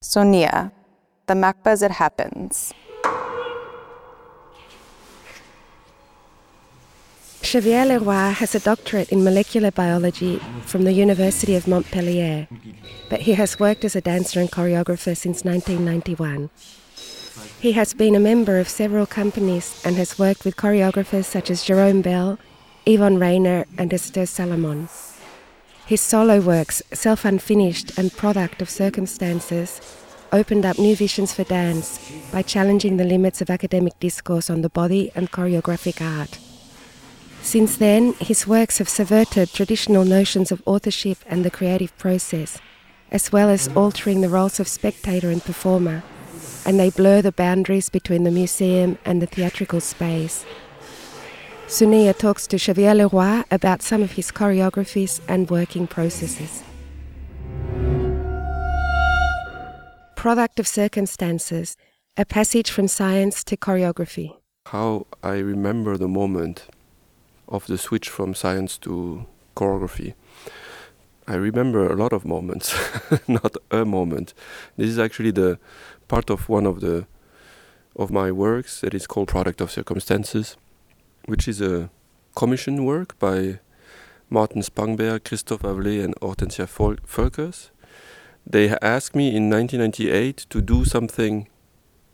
Sonia, the as it happens. Xavier Le Roy has a doctorate in molecular biology from the University of Montpellier, but he has worked as a dancer and choreographer since 1991. He has been a member of several companies and has worked with choreographers such as Jérôme Bel, Yvonne Rainer, and Esther Salamon. His solo works, self unfinished and product of circumstances, opened up new visions for dance by challenging the limits of academic discourse on the body and choreographic art. Since then, his works have subverted traditional notions of authorship and the creative process, as well as altering the roles of spectator and performer, and they blur the boundaries between the museum and the theatrical space. Sonia talks to Xavier Le Roy about some of his choreographies and working processes. Product of Circumstances A Passage from Science to Choreography. How I remember the moment of the switch from science to choreography. I remember a lot of moments, not a moment. This is actually the part of one of the of my works that is called Product of Circumstances, which is a commission work by Mårten Spångberg, Christophe Wavelet, and Hortensia Völckers. They asked me in 1998 to do something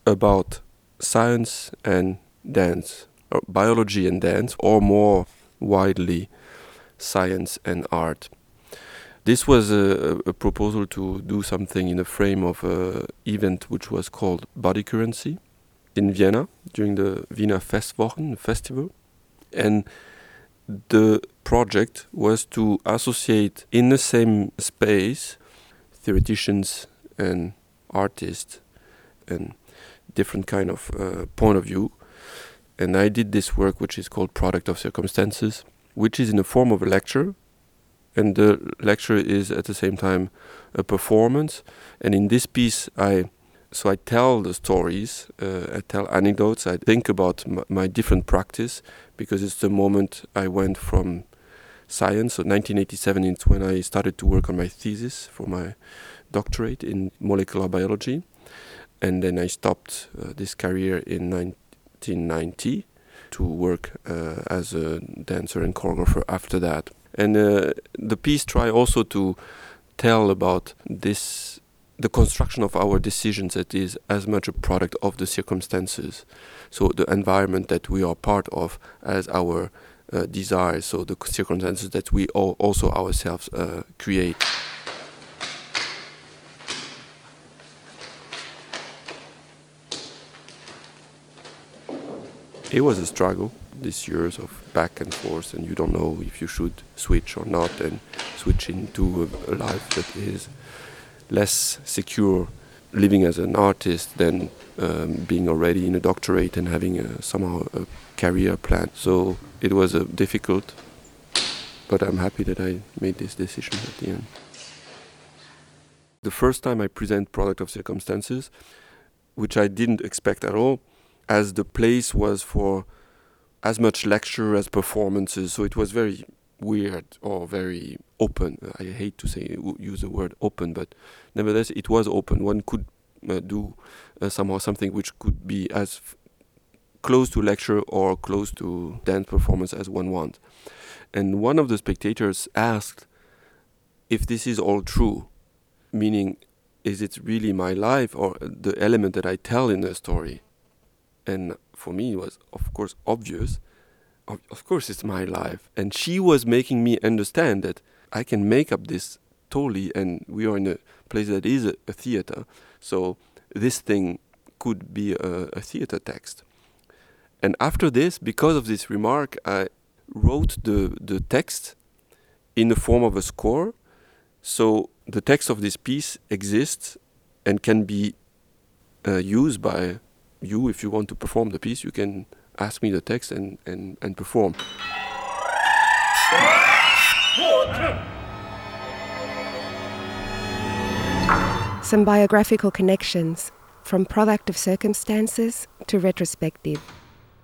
about science and dance or biology and dance, or more widely, science and art. This was a, a, proposal to do something in the frame of an event which was called Body Currency in Vienna during the Wiener Festwochen festival. And the project was to associate in the same space theoreticians and artists and different kind of uh, point of view and I did this work which is called Product of Circumstances, which is in the form of a lecture. And the lecture is at the same time a performance. And in this piece, I so I tell the stories, uh, I tell anecdotes, I think about my different practice because it's the moment I went from science. So 1987 is when I started to work on my thesis for my doctorate in molecular biology, and then I stopped uh, this career in 1990 to work uh, as a dancer and choreographer after that. And uh, the piece try also to tell about this the construction of our decisions that is as much a product of the circumstances. So the environment that we are part of as our uh, desires so the circumstances that we also ourselves uh, create. It was a struggle these years of back and forth and you don't know if you should switch or not and switch into a life that is less secure living as an artist than um, being already in a doctorate and having a, somehow a career plan so it was a difficult but i'm happy that i made this decision at the end the first time i present product of circumstances which i didn't expect at all as the place was for as much lecture as performances. So it was very weird or very open. I hate to say use the word open, but nevertheless it was open. One could uh, do uh, somehow something which could be as close to lecture or close to dance performance as one wants. And one of the spectators asked if this is all true, meaning is it really my life or the element that I tell in the story? and for me it was of course obvious of, course it's my life. And she was making me understand that i can make up this totally and we are in a place that is a, a theater. So this thing could be a, a theater text. And after this because of this remark i wrote the the text in the form of a score. So the text of this piece exists and can be uh, used by you, if you want to perform the piece, you can ask me the text and, and, and perform. Some biographical connections from product of circumstances to retrospective.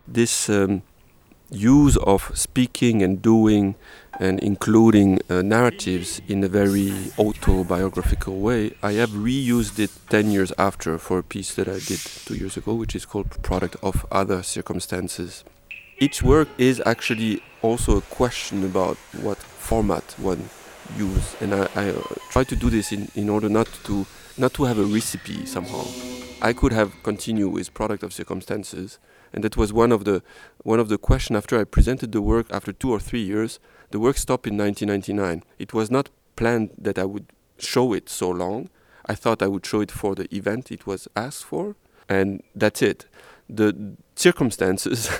This um, use of speaking and doing and including uh, narratives in a very autobiographical way, I have reused it 10 years after for a piece that I did two years ago, which is called Product of Other Circumstances. Each work is actually also a question about what format one use, and I, I uh, try to do this in, in order not to not to have a recipe somehow. I could have continued with Product of Circumstances, and that was one of the one of the question after I presented the work after two or three years the work stopped in 1999. It was not planned that I would show it so long. I thought I would show it for the event it was asked for, and that's it. The circumstances,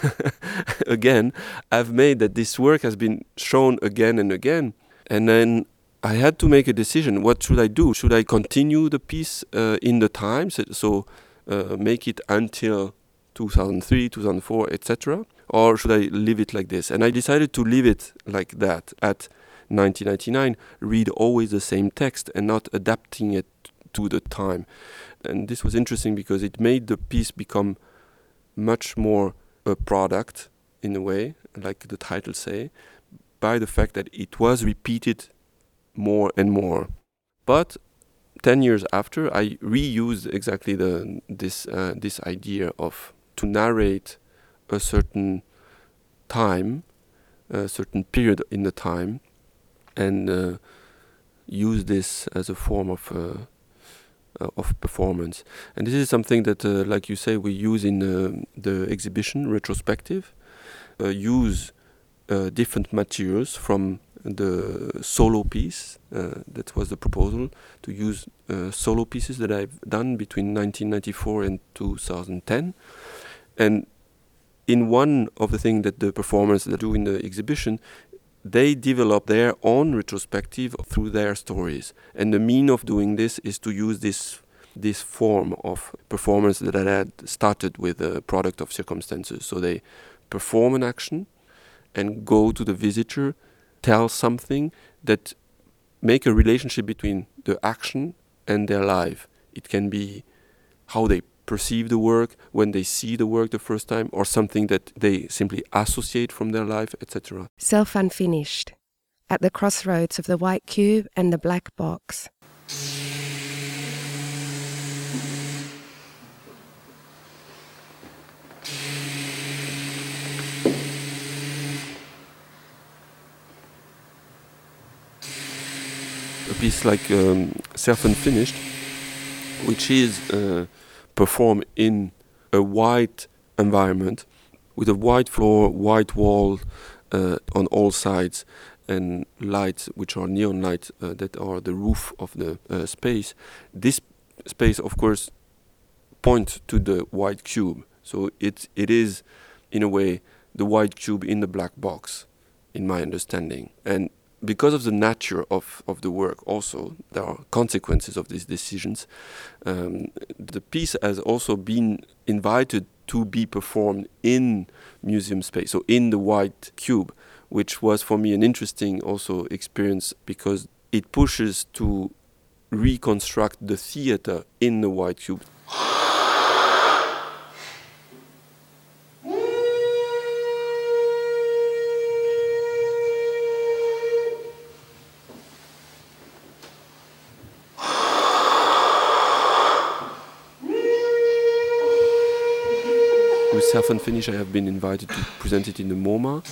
again, have made that this work has been shown again and again. And then I had to make a decision. What should I do? Should I continue the piece uh, in the times, so uh, make it until 2003, 2004, etc., or should I leave it like this? And I decided to leave it like that at 1999, read always the same text and not adapting it to the time. And this was interesting because it made the piece become much more a product in a way, like the title say, by the fact that it was repeated more and more. But 10 years after, I reused exactly the, this, uh, this idea of to narrate a certain time, a certain period in the time, and uh, use this as a form of uh, uh, of performance. And this is something that, uh, like you say, we use in uh, the exhibition retrospective. Uh, use different materials from the solo piece. that was the proposal to use solo pieces that I've done between 1994 and 2010 and in one of the things that the performers do in the exhibition, they develop their own retrospective through their stories. And the mean of doing this is to use this this form of performance that had started with a product of circumstances. So they perform an action and go to the visitor, tell something that make a relationship between the action and their life. It can be how they perceive the work, when they see the work the first time, or something that they simply associate from their life, etc. Self unfinished, at the crossroads of the white cube and the black box. A piece like um, Self Unfinished, which is uh, perform in a white environment with a white floor, white wall uh, on all sides, and lights which are neon lights uh, that are the roof of the uh, space. This space, of course, points to the white cube. So it it is, in a way, the white cube in the black box, in my understanding. And because of the nature of, of the work, also there are consequences of these decisions. Um, the piece has also been invited to be performed in museum space, so in the white cube, which was for me an interesting also experience because it pushes to reconstruct the theater in the white cube. Self Unfinished, I have been invited to present it in the MoMA,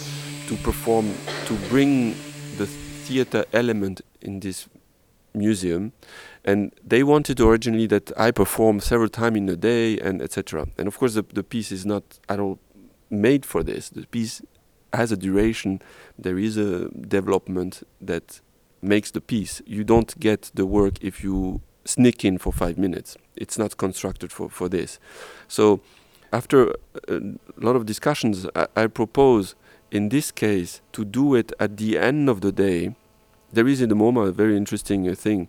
to perform, to bring the theater element in this museum. And they wanted originally that I perform several times in a day and etc. And of course, the, the piece is not at all made for this. The piece has a duration. There is a development that makes the piece. You don't get the work if you sneak in for five minutes. It's not constructed for, for this. So after a lot of discussions, I, I, propose in this case to do it at the end of the day. There is in the MoMA a very interesting uh, thing,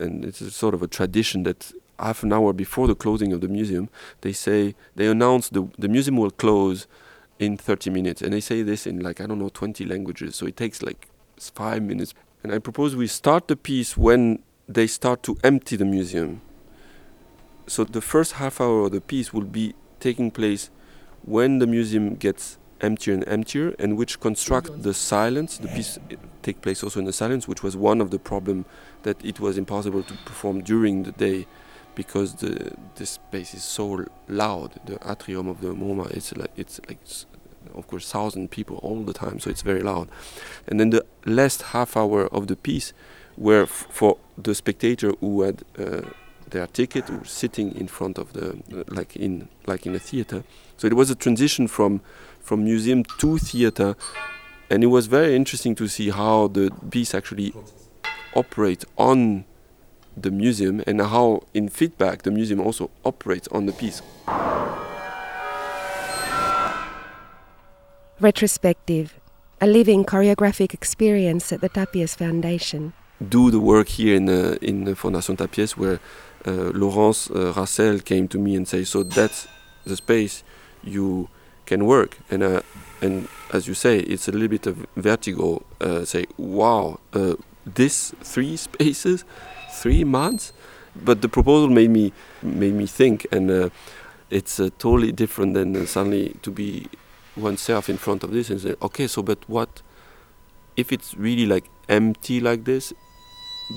and it's a sort of a tradition that half an hour before the closing of the museum, they say they announce the the museum will close in 30 minutes, and they say this in like I don't know 20 languages, so it takes like five minutes. And I propose we start the piece when they start to empty the museum. So the first half hour of the piece will be taking place when the museum gets emptier and emptier, and which construct the silence. The piece take place also in the silence, which was one of the problem that it was impossible to perform during the day because the the space is so loud. The atrium of the MoMA it's like it's like of course thousand people all the time, so it's very loud. And then the last half hour of the piece were f- for the spectator who had uh, their ticket sitting in front of the like in like in a theater. So it was a transition from from museum to theater, and it was very interesting to see how the piece actually operate on the museum and how in feedback the museum also operates on the piece. Retrospective, a living choreographic experience at the Tàpies Foundation. Do the work here in the, in the Fondation Tàpies where Laurence uh, Rassel came to me and say, so that's the space you can work. And uh, and as you say, it's a little bit of vertigo. Uh, say, wow, uh, this three spaces, three months. But the proposal made me made me think, and uh, it's totally different than suddenly to be oneself in front of this and say, okay, so but what if it's really like empty like this,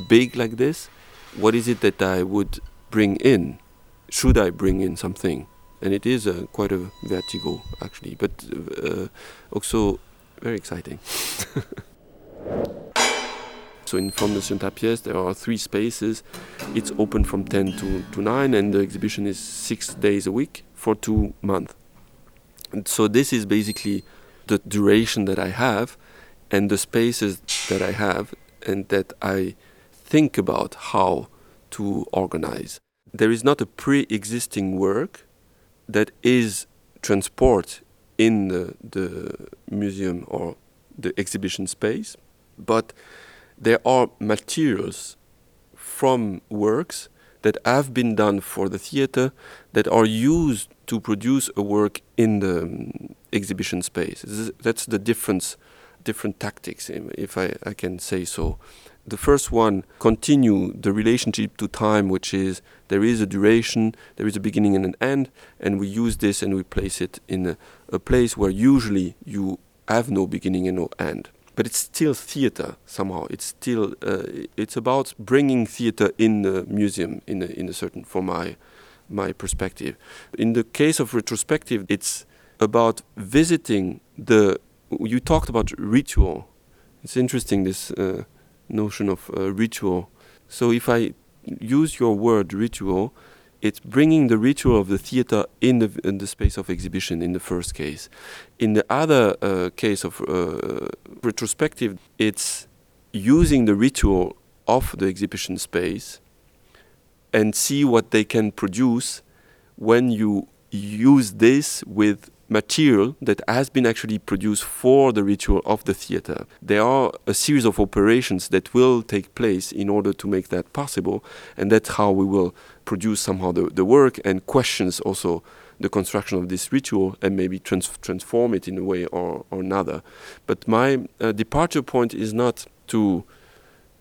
big like this? What is it that I would bring in? Should I bring in something? And it is uh, quite a vertigo, actually, but uh, also very exciting. so in Fondation Tàpies, there are three spaces. It's open from 10 to, to 9, and the exhibition is six days a week for two months. So this is basically the duration that I have and the spaces that I have and that I think about how to organize. There is not a pre existing work that is transport in the, the museum or the exhibition space, but there are materials from works that have been done for the theater that are used to produce a work in the um, exhibition space. That's the difference, different tactics, if I, I can say so. The first one continue the relationship to time, which is there is a duration, there is a beginning and an end, and we use this and we place it in a, a place where usually you have no beginning and no end. But it's still theater somehow. It's still uh, it's about bringing theater in the museum in a, in a certain for my my perspective. In the case of retrospective, it's about visiting the. You talked about ritual. It's interesting this. Uh, notion of uh, ritual. So if I use your word ritual, it's bringing the ritual of the theater in the, in the space of exhibition in the first case. In the other uh, case of uh, retrospective, it's using the ritual of the exhibition space and see what they can produce when you use this with material that has been actually produced for the ritual of the theater. There are a series of operations that will take place in order to make that possible, and that's how we will produce somehow the, the work and questions also the construction of this ritual and maybe trans- transform it in a way or, or another. But my uh, departure point is not to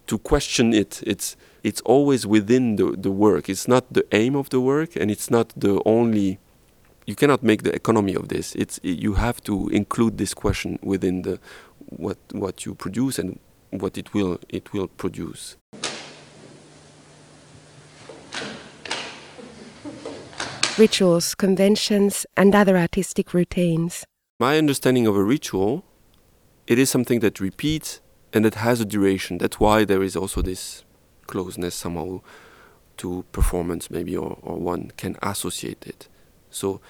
to question it. It's it's always within the, the work. It's not the aim of the work, and it's not the only you cannot make the economy of this. It's you have to include this question within the what what you produce and what it will it will produce. Rituals, conventions, and other artistic routines. My understanding of a ritual, it is something that repeats and that has a duration. That's why there is also this closeness somehow to performance, maybe, or, or one can associate it. So,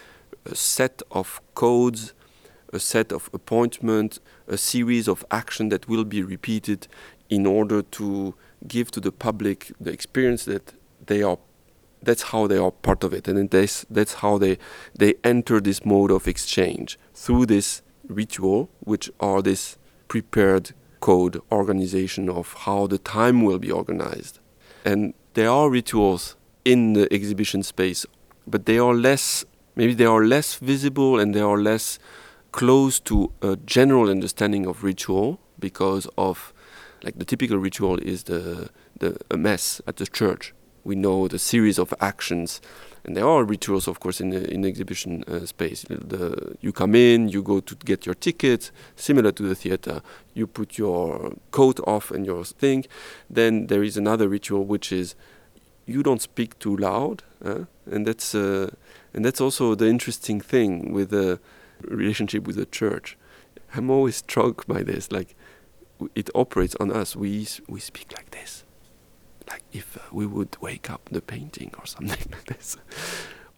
a set of codes, a set of appointments, a series of action that will be repeated in order to give to the public the experience that they are that's how they are part of it. And that's that's how they they enter this mode of exchange through this ritual which are this prepared code organization of how the time will be organized. And there are rituals in the exhibition space but they are less maybe they are less visible and they are less close to a general understanding of ritual because of like the typical ritual is the the a mass at the church we know the series of actions and there are rituals, of course, in the, in the exhibition uh, space. The, you come in, you go to get your ticket, similar to the theater. You put your coat off and your thing. Then there is another ritual, which is you don't speak too loud, uh, and that's uh, and that's also the interesting thing with the relationship with the church. I'm always struck by this, like it operates on us. We we speak like this like if uh, we would wake up the painting or something like this,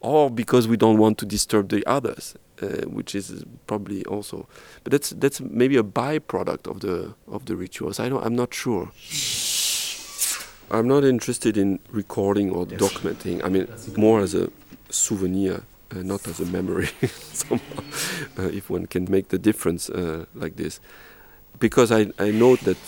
or because we don't want to disturb the others, uh, which is probably also. But that's that's maybe a byproduct of the of the rituals. I don't. I'm not sure. I'm not interested in recording or yes. documenting. I mean, more as a souvenir, uh, not as a memory. somehow, uh, if one can make the difference uh, like this, because I I note that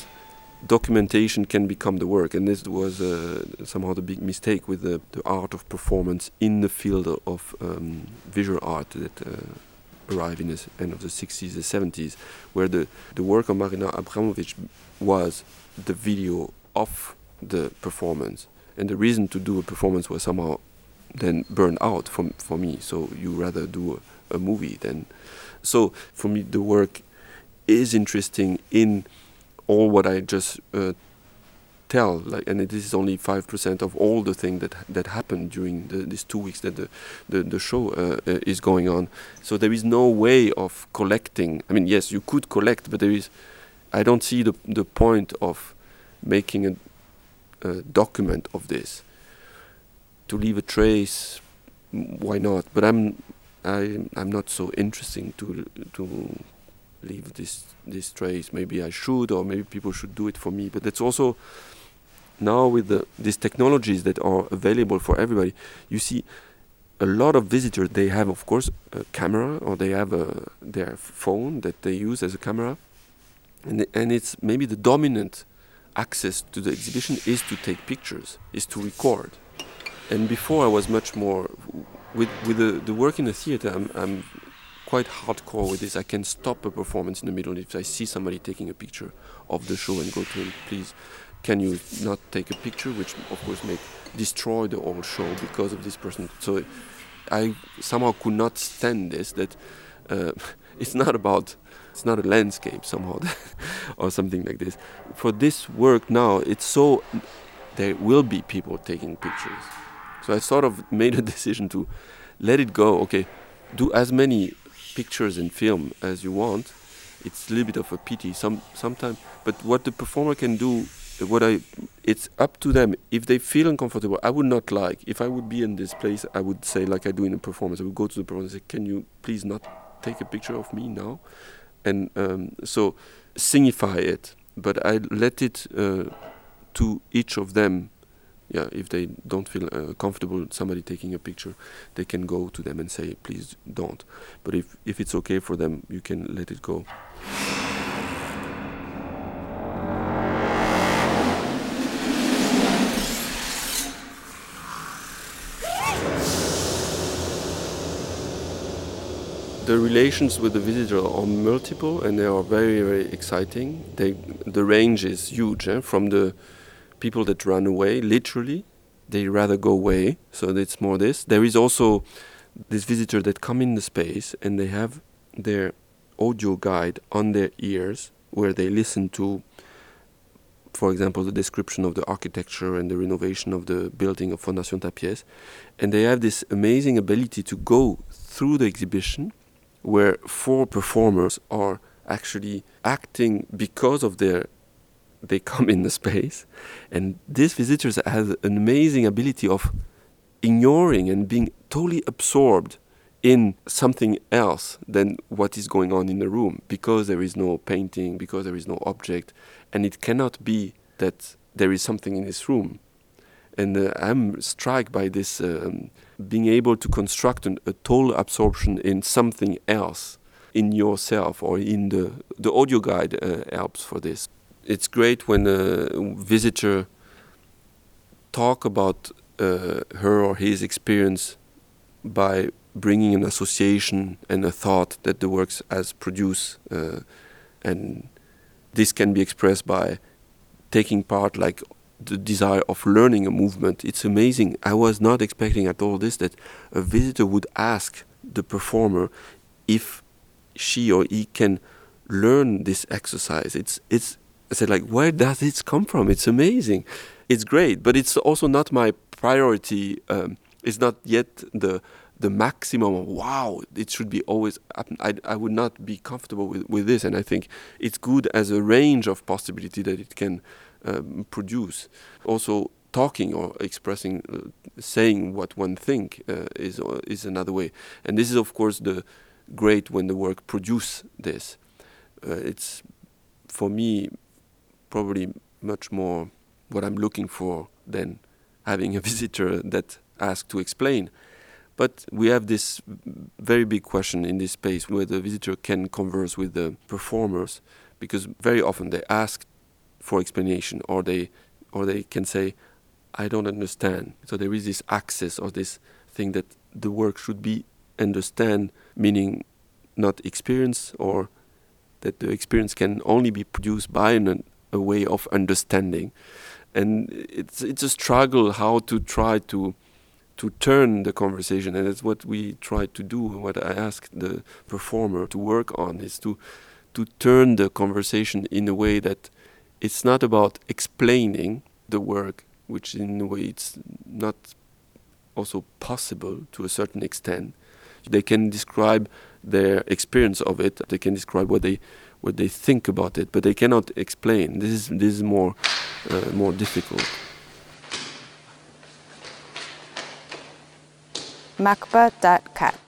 documentation can become the work, and this was uh, somehow the big mistake with the, the, art of performance in the field of um, visual art that uh, arrived in the end of the 60s, and 70s, where the, the work of Marina Abramovic was the video of the performance, and the reason to do a performance was somehow then burn out for, for me. So you rather do a, a movie than. So for me, the work is interesting in all what I just uh, tell, like, and this is only five percent of all the thing that that happened during the, these two weeks that the the, the show uh, uh, is going on. So there is no way of collecting. I mean, yes, you could collect, but there is. I don't see the the point of making a, a document of this to leave a trace. Why not? But I'm I I'm not so interesting to to leave this this trace. Maybe I should, or maybe people should do it for me. But that's also now with the, these technologies that are available for everybody. You see, a lot of visitors they have, of course, a camera or they have a their phone that they use as a camera, and and it's maybe the dominant access to the exhibition is to take pictures, is to record. And before I was much more with with the, the work in the theater. I'm, I'm quite hardcore with this. I can stop a performance in the middle if I see somebody taking a picture of the show and go to him, please, can you not take a picture? Which of course may destroy the whole show because of this person. So I somehow could not stand this. That uh, it's not about it's not a landscape somehow or something like this. For this work now, it's so there will be people taking pictures. So I sort of made a decision to let it go. Okay, do as many pictures and film as you want, it's a little bit of a pity some sometimes. But what the performer can do, what I, it's up to them. If they feel uncomfortable, I would not like. If I would be in this place, I would say like I do in a performance. I would go to the performer and say, "Can you please not take a picture of me now?" And um, so signify it. But I let it uh, to each of them yeah, if they don't feel uh, comfortable somebody taking a picture, they can go to them and say, please don't. But if, if it's okay for them, you can let it go. the relations with the visitor are multiple and they are very very exciting. They, the range is huge eh? from the people that run away, literally, they rather go away. So it's more this. There is also this visitor that come in the space and they have their audio guide on their ears where they listen to for example, the description of the architecture and the renovation of the building of Fondation Tàpies. And they have this amazing ability to go through the exhibition where four performers are actually acting because of their they come in the space, and these visitors have an amazing ability of ignoring and being totally absorbed in something else than what is going on in the room because there is no painting, because there is no object, and it cannot be that there is something in this room. And uh, I'm struck by this um, being able to construct an, a total absorption in something else, in yourself or in the the audio guide uh, helps for this it's great when a visitor talk about uh, her or his experience by bringing an association and a thought that the works has produced uh, and this can be expressed by taking part like the desire of learning a movement. It's amazing. I was not expecting at all this that a visitor would ask the performer if she or he can learn this exercise. It's it's I said like where does it come from? It's amazing. It's great, but it's also not my priority. Um, it's not yet the the maximum of wow it should be always I, I would not be comfortable with, with this and i think it's good as a range of possibility that it can um, produce also talking or expressing uh, saying what one think uh, is uh, is another way and this is of course the great when the work produce this uh, it's for me probably much more what i'm looking for than having a visitor that asks to explain but we have this very big question in this space where the visitor can converse with the performers because very often they ask for explanation or they or they can say I don't understand. So there is this access or this thing that the work should be understand meaning not experience or that the experience can only be produced by an, a way of understanding. And it's it's a struggle how to try to to turn the conversation and that's what we try to do what i ask the performer to work on is to to turn the conversation in a way that it's not about explaining the work which in a way it's not also possible to a certain extent. They can describe their experience of it. They can describe what they what they think about it but they cannot explain. This is this is more uh, more difficult. Macba.cat